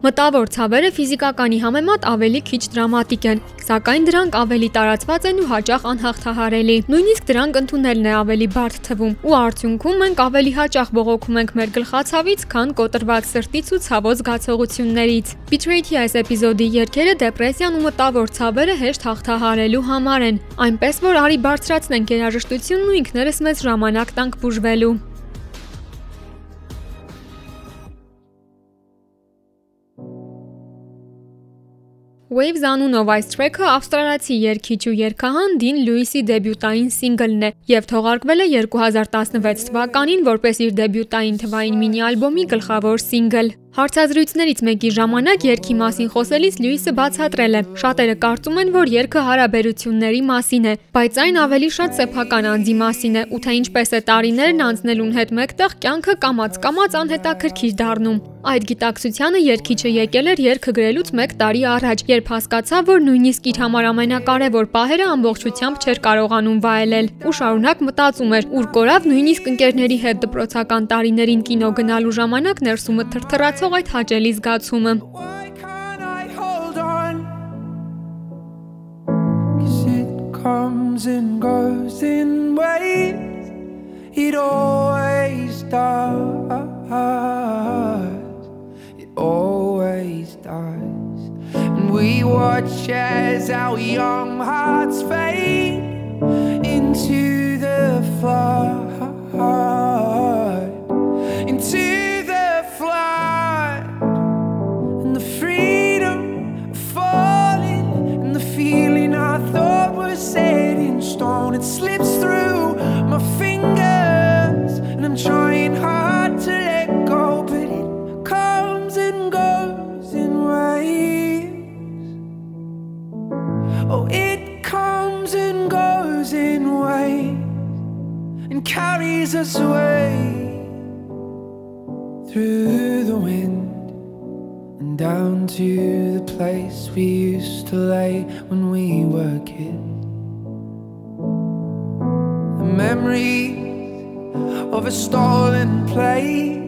Մտավոր ցավերը ֆիզիկականի համեմատ ավելի քիչ դրամատիկ են, սակայն դրանք ավելի տարածված են ու հաճախ անհաղթահարելի։ Նույնիսկ դրանք ընդունելն է ավելի բարդ թվում, ու արդյունքում մենք ավելի հաճախ բողոքում ենք մեր գլխացավից, քան կոտրված սրտից ու ցավոտ զգացողություններից։ Betrayed-ի այս էպիզոդի երգերը դեպրեսիան ու մտավոր ցավերը հեշտ հաղթահարելու համար են, այնպես որ արի բարձրացնենք երաժշտությունն ու ինքներս մեզ ժամանակ տանք բուժվելու։ Waves անունով այս թրեքը ավստրալիացի երգիչ ու երգահան Դին Լյուիսի դեբյուտային սինգլն է եւ թողարկվել է 2016 թվականին որպես իր դեբյուտային թվային մինի ալբոմի գլխավոր սինգլ։ Հարցազրույցներից մեկի ժամանակ երգի մասին խոսելիս Լյուիսը բացատրել է. Շատերը կարծում են, որ երգը հարաբերությունների մասին է, բայց այն ավելի շատ սեփական անձի մասին է, ու թե ինչպես է տարիներն անցնելուն հետ մեկտեղ կյանքը կամած-կամած անհետաքրքիր դառնում։ Այդ գիտակցությանը երգիչը եկել էր երգը գրելուց 1 տարի առաջ, երբ հասկացավ, որ նույնիսկ իր համար ամենակարևոր պահերը ամբողջությամբ չէր կարողանում վայելել, ու շարունակ մտածում էր, ուր կորավ նույնիսկ ընկերների հետ դպրոցական տարիներին կինո գնալու ժամանակ ներսումը թրթռաց ստացող այդ հաճելի զգացումը։ comes and goes in waves it always does it always does and we watch as our young hearts fade into the flood it slips through my fingers, and I'm trying hard to let go, but it comes and goes in waves. Oh, it comes and goes in waves and carries us away through the wind and down to the place we used to lay when we were kids a stolen place.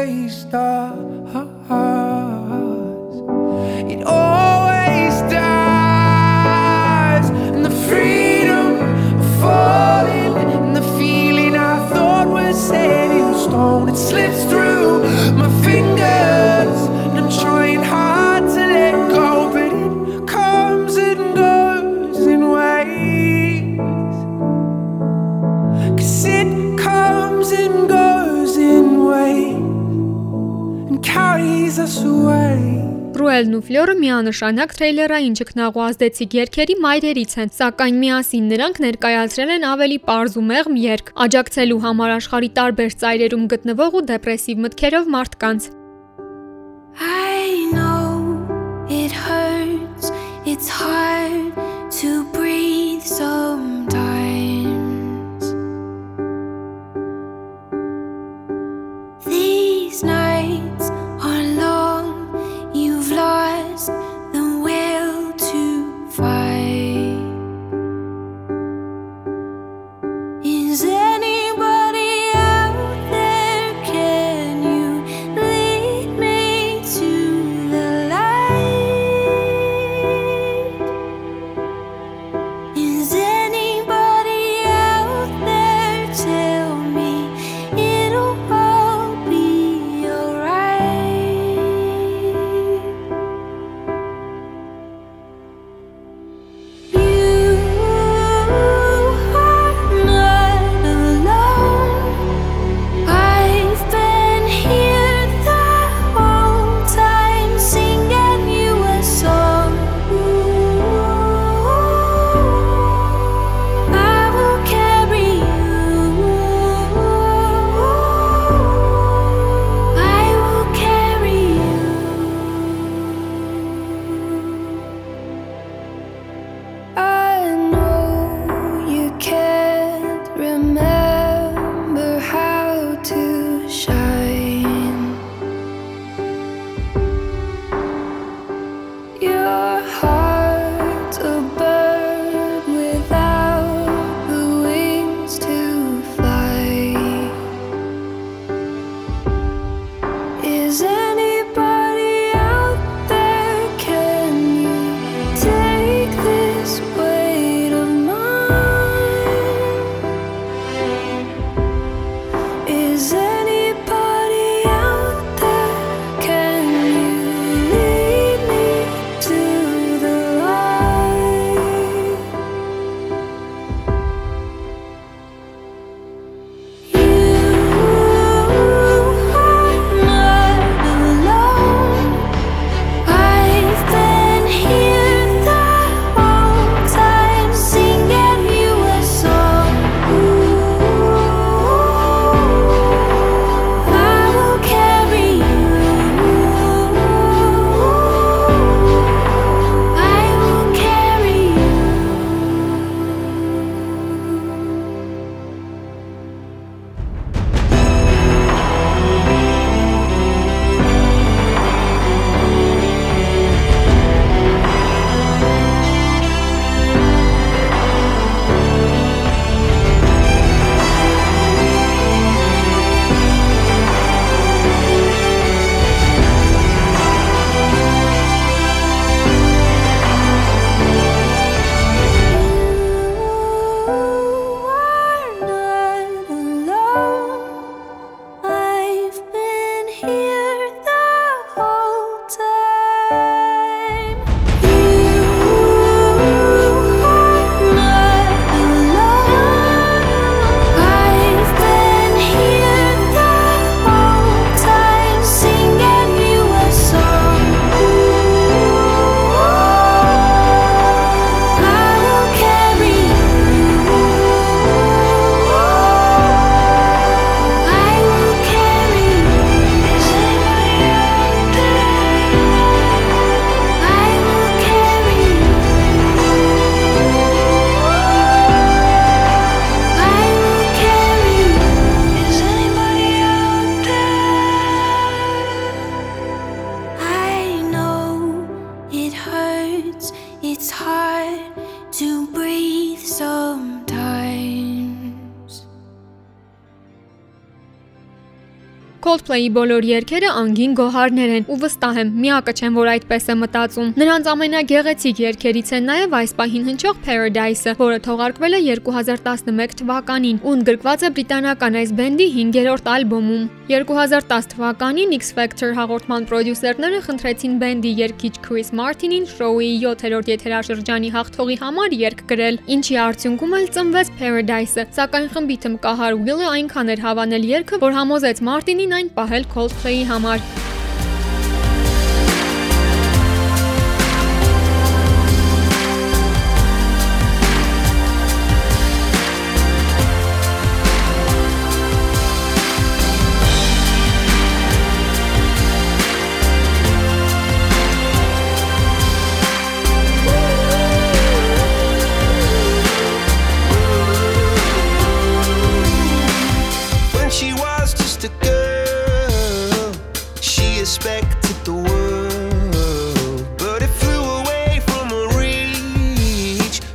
Always does. It always does. And the freedom of falling and the feeling I thought was set in stone. It slips through Ռոզելն ու Ֆլյորը միանշանակ թրեյլերային ճգնաղու ազդեցիկ երգերի մայրերից են, սակայն միասին նրանք ներկայացրել են ավելի པարզ ու մեղմ երգ, աջակցելու համար աշխարի տարբեր ծայրերում գտնվող ու դեպրեսիվ մտքերով մարդկանց։ I know it hurts, it's hard to breathe sometimes. These nights Coldplay-ի բոլոր երգերը անգին գոհարներ են ու վստահ եմ, միակը չեմ, որ այդպես է մտածում։ Նրանց ամենագեղեցիկ երգերից է նաև այս պահին հնչող Paradise-ը, որը թողարկվել է 2011 թվականին ու ընդգրկված է բրիտանական այս բենդի 5-րդ ալբոմում։ 2010 թվականին X Factor հաղորդման պրոդյուսերները խնդրեցին բենդի երգիչ Chris Martin-ին շոուի 7-րդ եթերաշրջանի հաղթողի համար երգ գրել, ինչի արդյունքում էլ ծնվեց Paradise-ը, սակայն խմբի թմկահար Will-ը այնքան էր հավանել երգը, որ համոզեց Martin-ին այն պահել Coldplay-ի համար։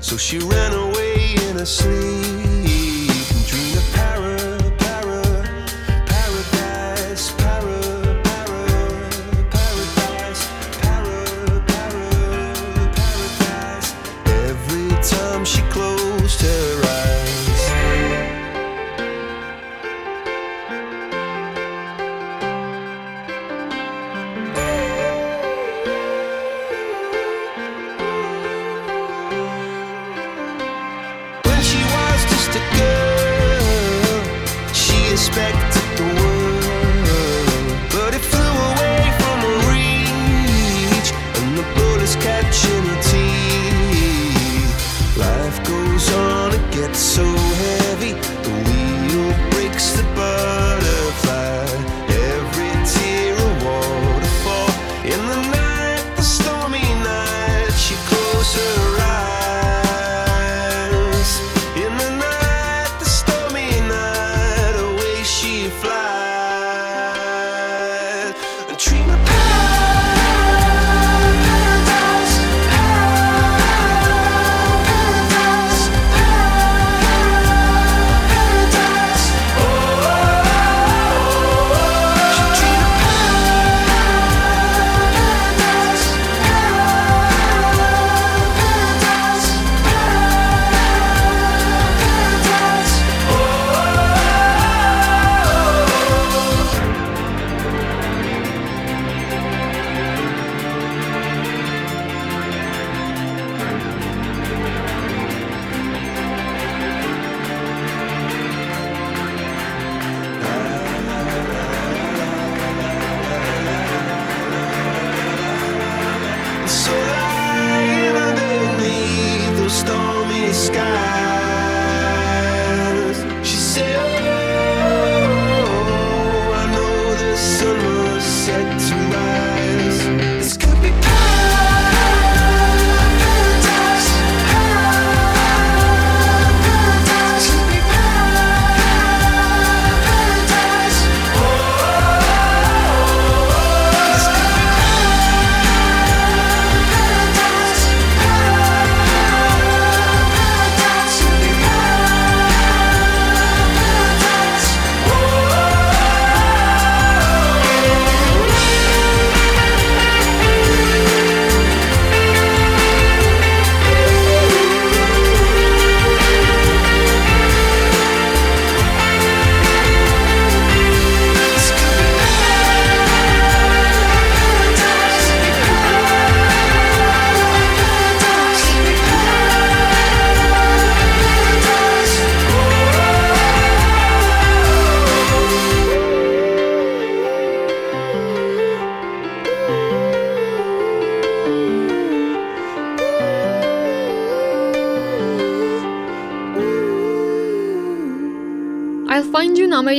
So she ran away in her sleep.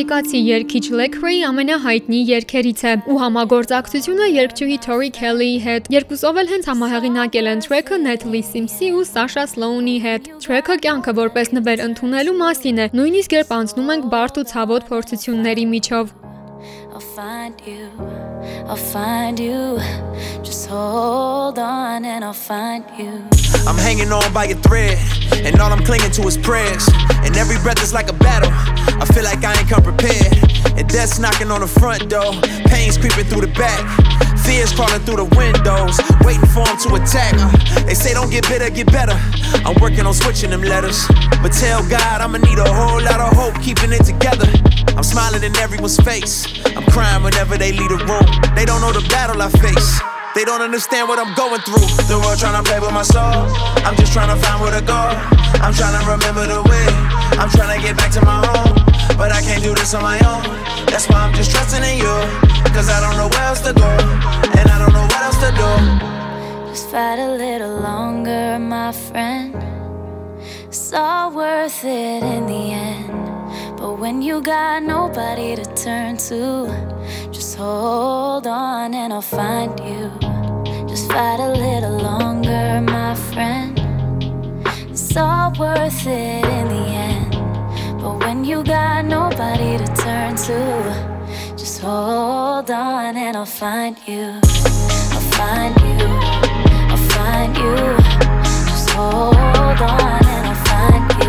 Ամերիկացի երգիչ Lecrae ամենահայտնի երգերից է ու համագործակցությունը երգչուհի Tori Kelly-ի հետ։ Երկուսով էլ հենց համահեղինակել են track-ը Natalie Sims-ի ու Sasha Sloan-ի հետ։ Track-ը կյանքը որպես նվեր ընդունելու մասին է, նույնիսկ երբ անցնում ենք բարդ ու ցավոտ փորձությունների միջով։ I'll find you. I'll find you. Just hold on and I'll find you. I'm hanging on by a thread, and all I'm clinging to is prayers. And every breath is like a battle. I feel like I ain't come prepared. And death's knocking on the front door, pain's creeping through the back. Fears crawling through the windows, waiting for them to attack. Uh, they say don't get bitter, get better. I'm working on switching them letters. But tell God I'ma need a whole lot of hope keeping it together. In everyone's face. I'm crying whenever they leave the room. They don't know the battle I face. They don't understand what I'm going through. The world trying to play with my soul. I'm just trying to find where to go. I'm trying to remember the way. I'm trying to get back to my home. But I can't do this on my own. That's why I'm just trusting in you. Cause I don't know where else to go. And I don't know what else to do. Just fight a little longer, my friend. It's all worth it in the end. But when you got nobody to turn to, just hold on and I'll find you. Just fight a little longer, my friend. It's all worth it in the end. But when you got nobody to turn to, just hold on and I'll find you. I'll find you. I'll find you. Just hold on and I'll find you.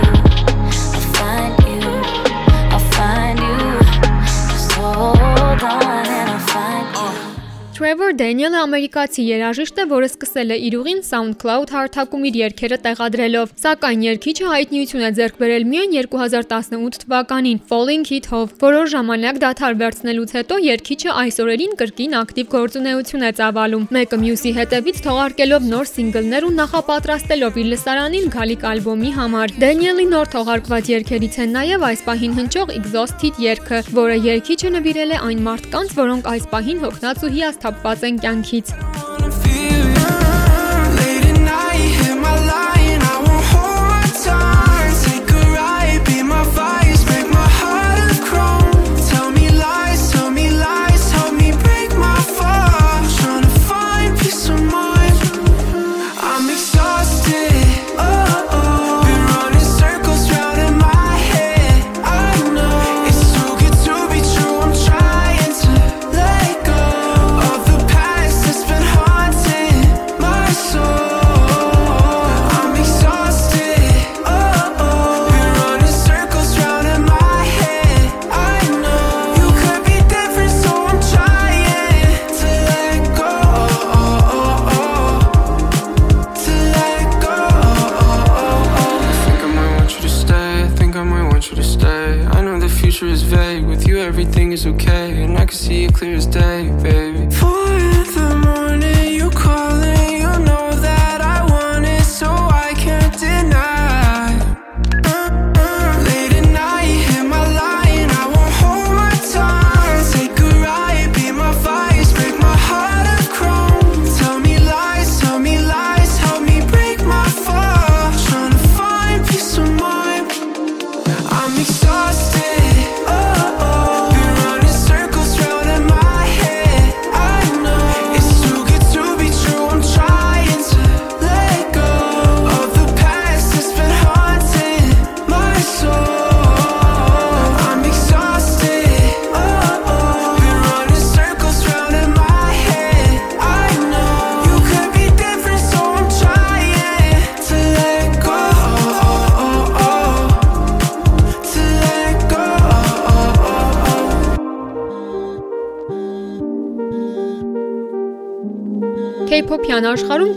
Trevor Daniel-ը ամերիկացի երաժիշտ է, որը սկսել է իր ուղին SoundCloud հարթակում իր երգերը տեղադրելով, սակայն երգիչը հայտնիություն է ձեռք բերել միայն 2018 թվականին Falling Hit-ով։ Որոշ ժամանակ դադար վերցնելուց հետո երգիչը այս օրերին կրկին ակտիվ գործունեություն է ծավալում, մեկը մյուսի հետևից թողարկելով նոր սինգլներ ու նախապատրաստելով իր լսարանին գալիք ալբոմի համար։ Daniel-ի նոր թողարկված երգերից են նաև այս պահին հնչող Exhausted երգը, որը երգիչը նվիրել է այն մարդկանց, որոնք այս պահին հոգնած ու հիասթափված են կյանքից։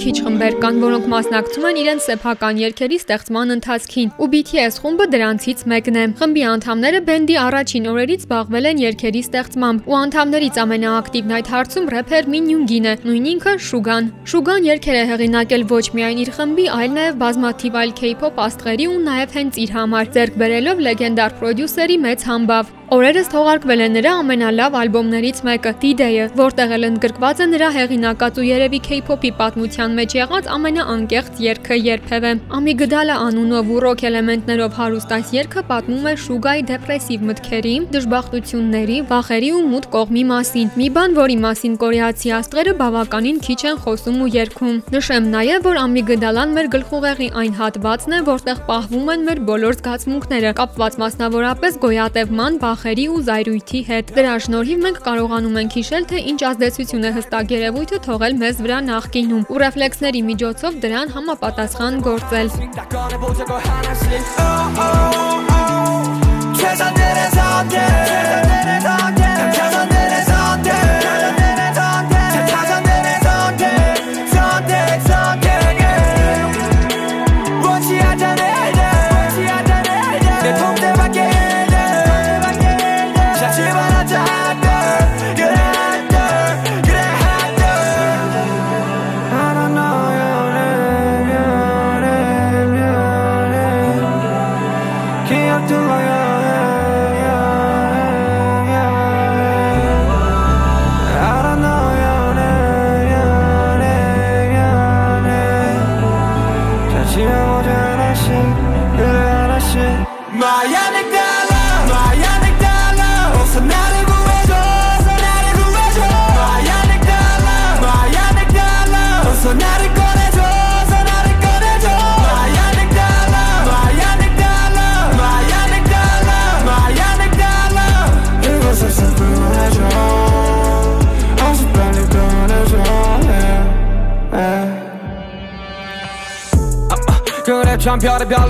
քիչ խմբեր կան, որոնք մասնակցում են իրենց սեփական երգերի ստեղծման ընթացքին, ու BTS խումբը դրանցից մեկն է։ Խմբի անդամները բենդի առաջին օրերից զբաղվել են երգերի ստեղծմամբ, ու անդամներից ամենաակտիվն այդ հարցում рэփեր Մինյունգին է, նույն ինքը Շուգան։ Շուգան երգեր է հեղինակել ոչ միայն իր խմբի, այլ նաև բազմաթիվ այլ K-pop աստղերի ու նաև հենց իր համար, ձեռք բերելով լեգենդար պրոդյուսերի մեծ համբավ։ Օրերս թողարկվել է նրա ամենալավ ալբոմներից մեկը՝ D-Day-ը, որտեղ էլ ընդգրկված է նրա հեղինակած ու երևի K-pop-ի պատմության մեջ եղած ամենաանկեղծ երգը երբևէ։ Amygdala անունով ու ռոք էլեմենտներով հարուստ այս երգը պատմում է Շուգայի դեպրեսիվ մտքերի, դժբախտությունների, վախերի ու մութ կողմի մասին։ Մի բան, որի մասին կորեացի աստղերը բավականին քիչ են խոսում ու երգում։ Նշեմ նաև, որ Amygdala-ն մեր գլխուղեղի այն հատվածն է, որտեղ պահվում են մեր բոլոր զգացմունքները, կապված մասնավորապես գոյատևման, վախ վախերի ու զայրույթի հետ։ Դրա շնորհիվ մենք կարողանում ենք հիշել, թե ինչ ազդեցություն է հստակ երևույթը թողել մեզ վրա նախկինում ու ռեֆլեքսների միջոցով դրան համապատասխան գործել։ Քեզ աներես աներ, քեզ աներես աներ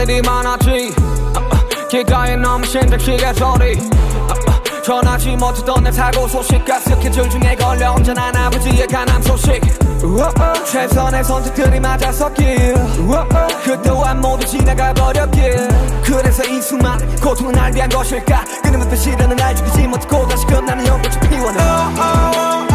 할 일이 많았지. 길가에 넘친 택시의 소리. 전하지 못했던 내 사고 소식과 스케줄 중에 걸려 언제나 아버지의 가난 소식. 최선의 선택들이 맞아섰길. 그 또한 모두 지나가 버렸길. 그래서 이 수많은 고통은 날 위한 것일까? 끊임없이 시련을 날 죽이지 못하고 다시금 나는 연꽃이 피워내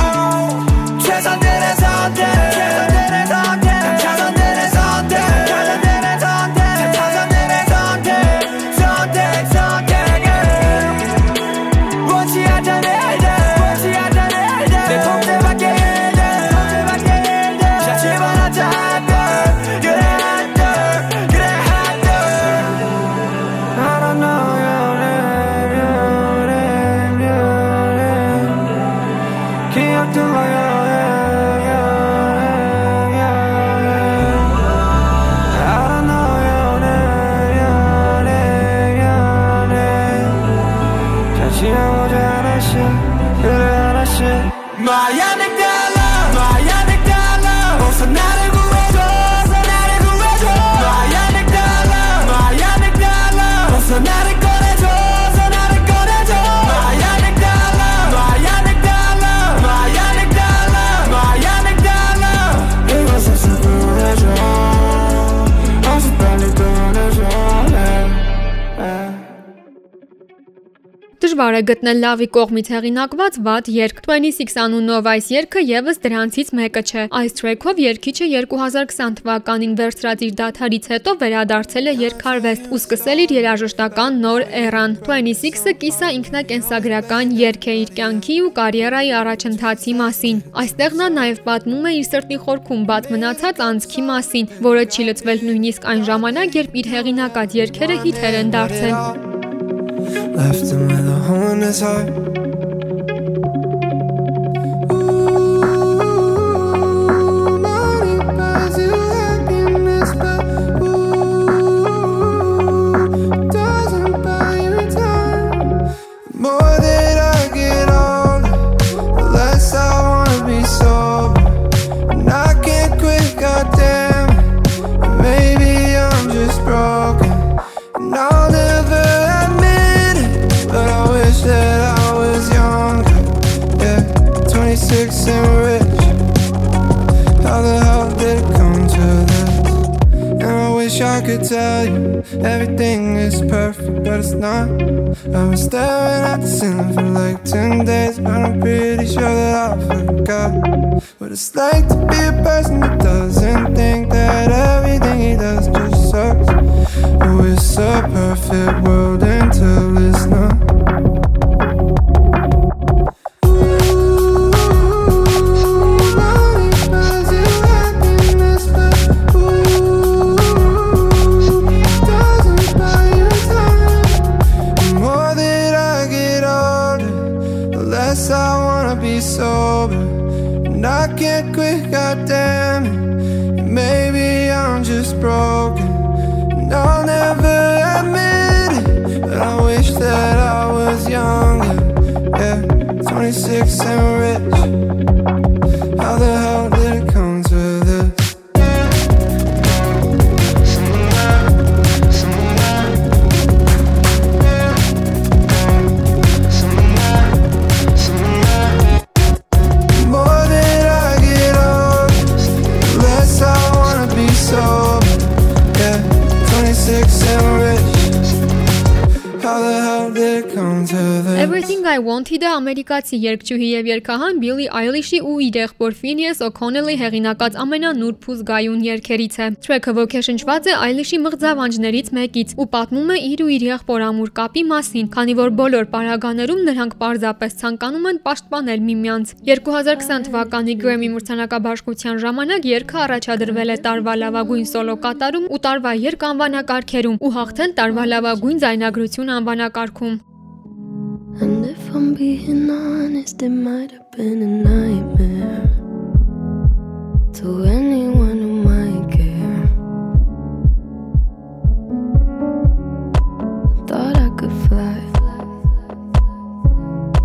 դժվար է գտնել լավի կողմից հեղինակված վատ երգ։ 26 անունով այս երգը եւս դրանցից մեկը չէ։ Այս թրեքով երգիչը 2020 թվականին վերցրած իր դաթարից հետո վերադարձել է երգարվեստ ու սկսել իր երաժշտական նոր էրան։ 26-ը կիսա ինքնակենսագրական երգ է իր կյանքի ու կարիերայի առաջընթացի մասին։ Այստեղ նա նաեւ պատմում է իր սրտի խորքում բաց մնացած անցքի մասին, որը չի լծվել նույնիսկ այն ժամանակ, երբ իր հեղինակած երգերը հիթեր են դարձել։ Left him with a hole in his heart. Ամերիկացի երգչուհի եւ երգահան Billie Eilish-ի ու իր եղբոր Phineas O'Connell-ի հեղինակած ամենանուրբ ու զգայուն երգերից է։ Track-ը ոգեշնչված է Eilish-ի մղձավանջներից մեկից ու պատմում է իր ու իր եղբոր ամուր կապի մասին, քանի որ բոլոր պարագաներում նրանք պարզապես ցանկանում են պաշտպանել միմյանց։ 2020 թվականի Grammy մրցանակաբաշխության ժամանակ երգը առաջադրվել է տարվա լավագույն սոլո կատարում ու տարվա երգ անվանակարգերում ու հաղթել տարվա լավագույն ձայնագրություն անվանակարգում։ And if I'm being honest, it might have been a nightmare to anyone who might care. Thought I could fly,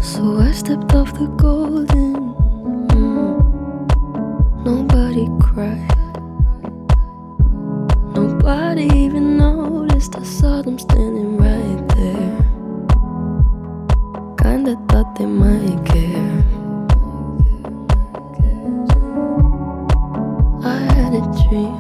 so I stepped off the golden. mm. Nobody cried, nobody even noticed. I saw them standing Kinda thought they might care. I had a dream.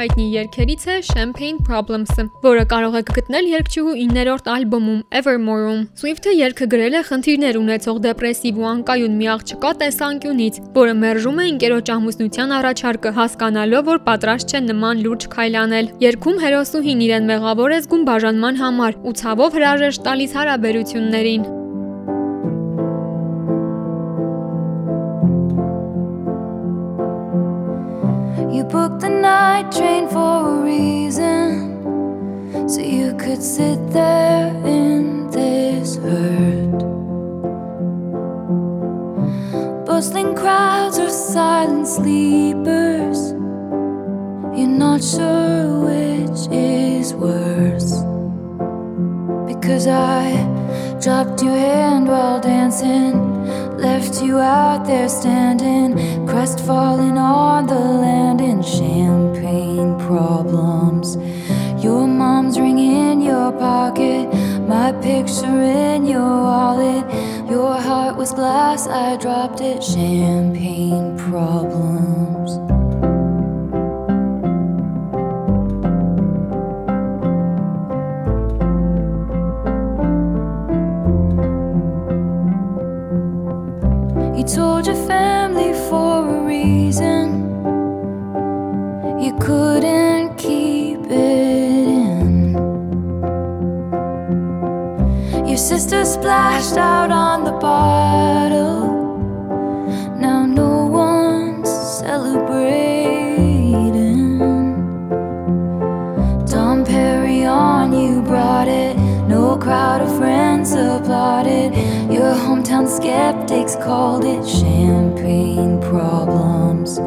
Հայտնի երգերից է Champagne Problems-ը, որը կարող եք գտնել երգչուհու 9-րդ ալբոմում Evermore-ում։ Swift-ը երգը գրել է խնդիրներ ունեցող դեպրեսիվ ու անկայուն մի աղջկա տեսանկյունից, որը մերժում է ընկերոջ ամուսնության առաջարկը, հասկանալով, որ պատրաստ չէ նման լուրջ քայլ անել։ Երգում հերոսուհին իրեն մեղավոր է զգում բաժանման համար ու ցավով հրաժեշտ տալիս հարաբերություններին։ night train for a reason. So you could sit there in this hurt. Bustling crowds or silent sleepers. You're not sure which is worse. Because I dropped your hand while dancing. Left you out there standing, crestfallen on the land in champagne problems. Your mom's ring in your pocket, my picture in your wallet. Your heart was glass, I dropped it. Champagne problems. You told your family splashed out on the bottle. Now no one's celebrating. Dom on you brought it. No crowd of friends applauded. Your hometown skeptics called it champagne problems.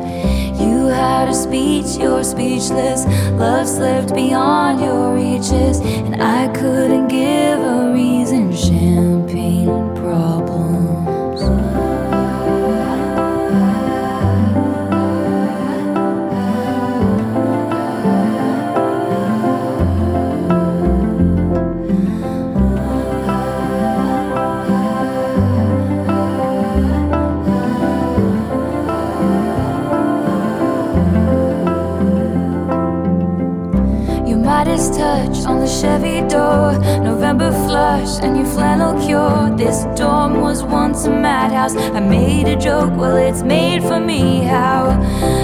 You had a speech, you're speechless. Love slipped beyond your reaches, and I couldn't give a And your flannel cure. This dorm was once a madhouse. I made a joke, well, it's made for me. How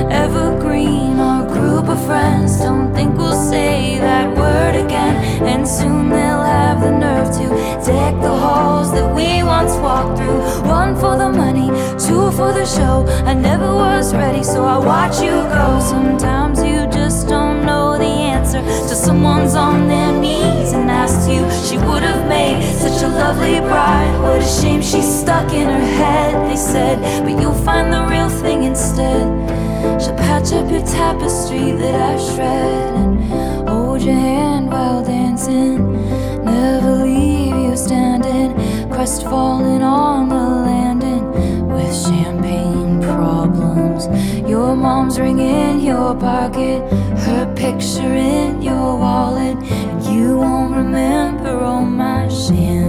evergreen our group of friends don't think we'll say that word again. And soon they'll have the nerve to deck the halls that we once walked through. One for the money, two for the show. I never was ready, so I watch you go. Sometimes you answer to someone's on their knees and asked you. She would have made such a lovely bride. What a shame she's stuck in her head, they said. But you'll find the real thing instead. She'll patch up your tapestry that I've shred and hold your hand while dancing. Never leave you standing, crestfallen on the landing with champagne Your mom's ring in your pocket, her picture in your wallet. You won't remember all my champagne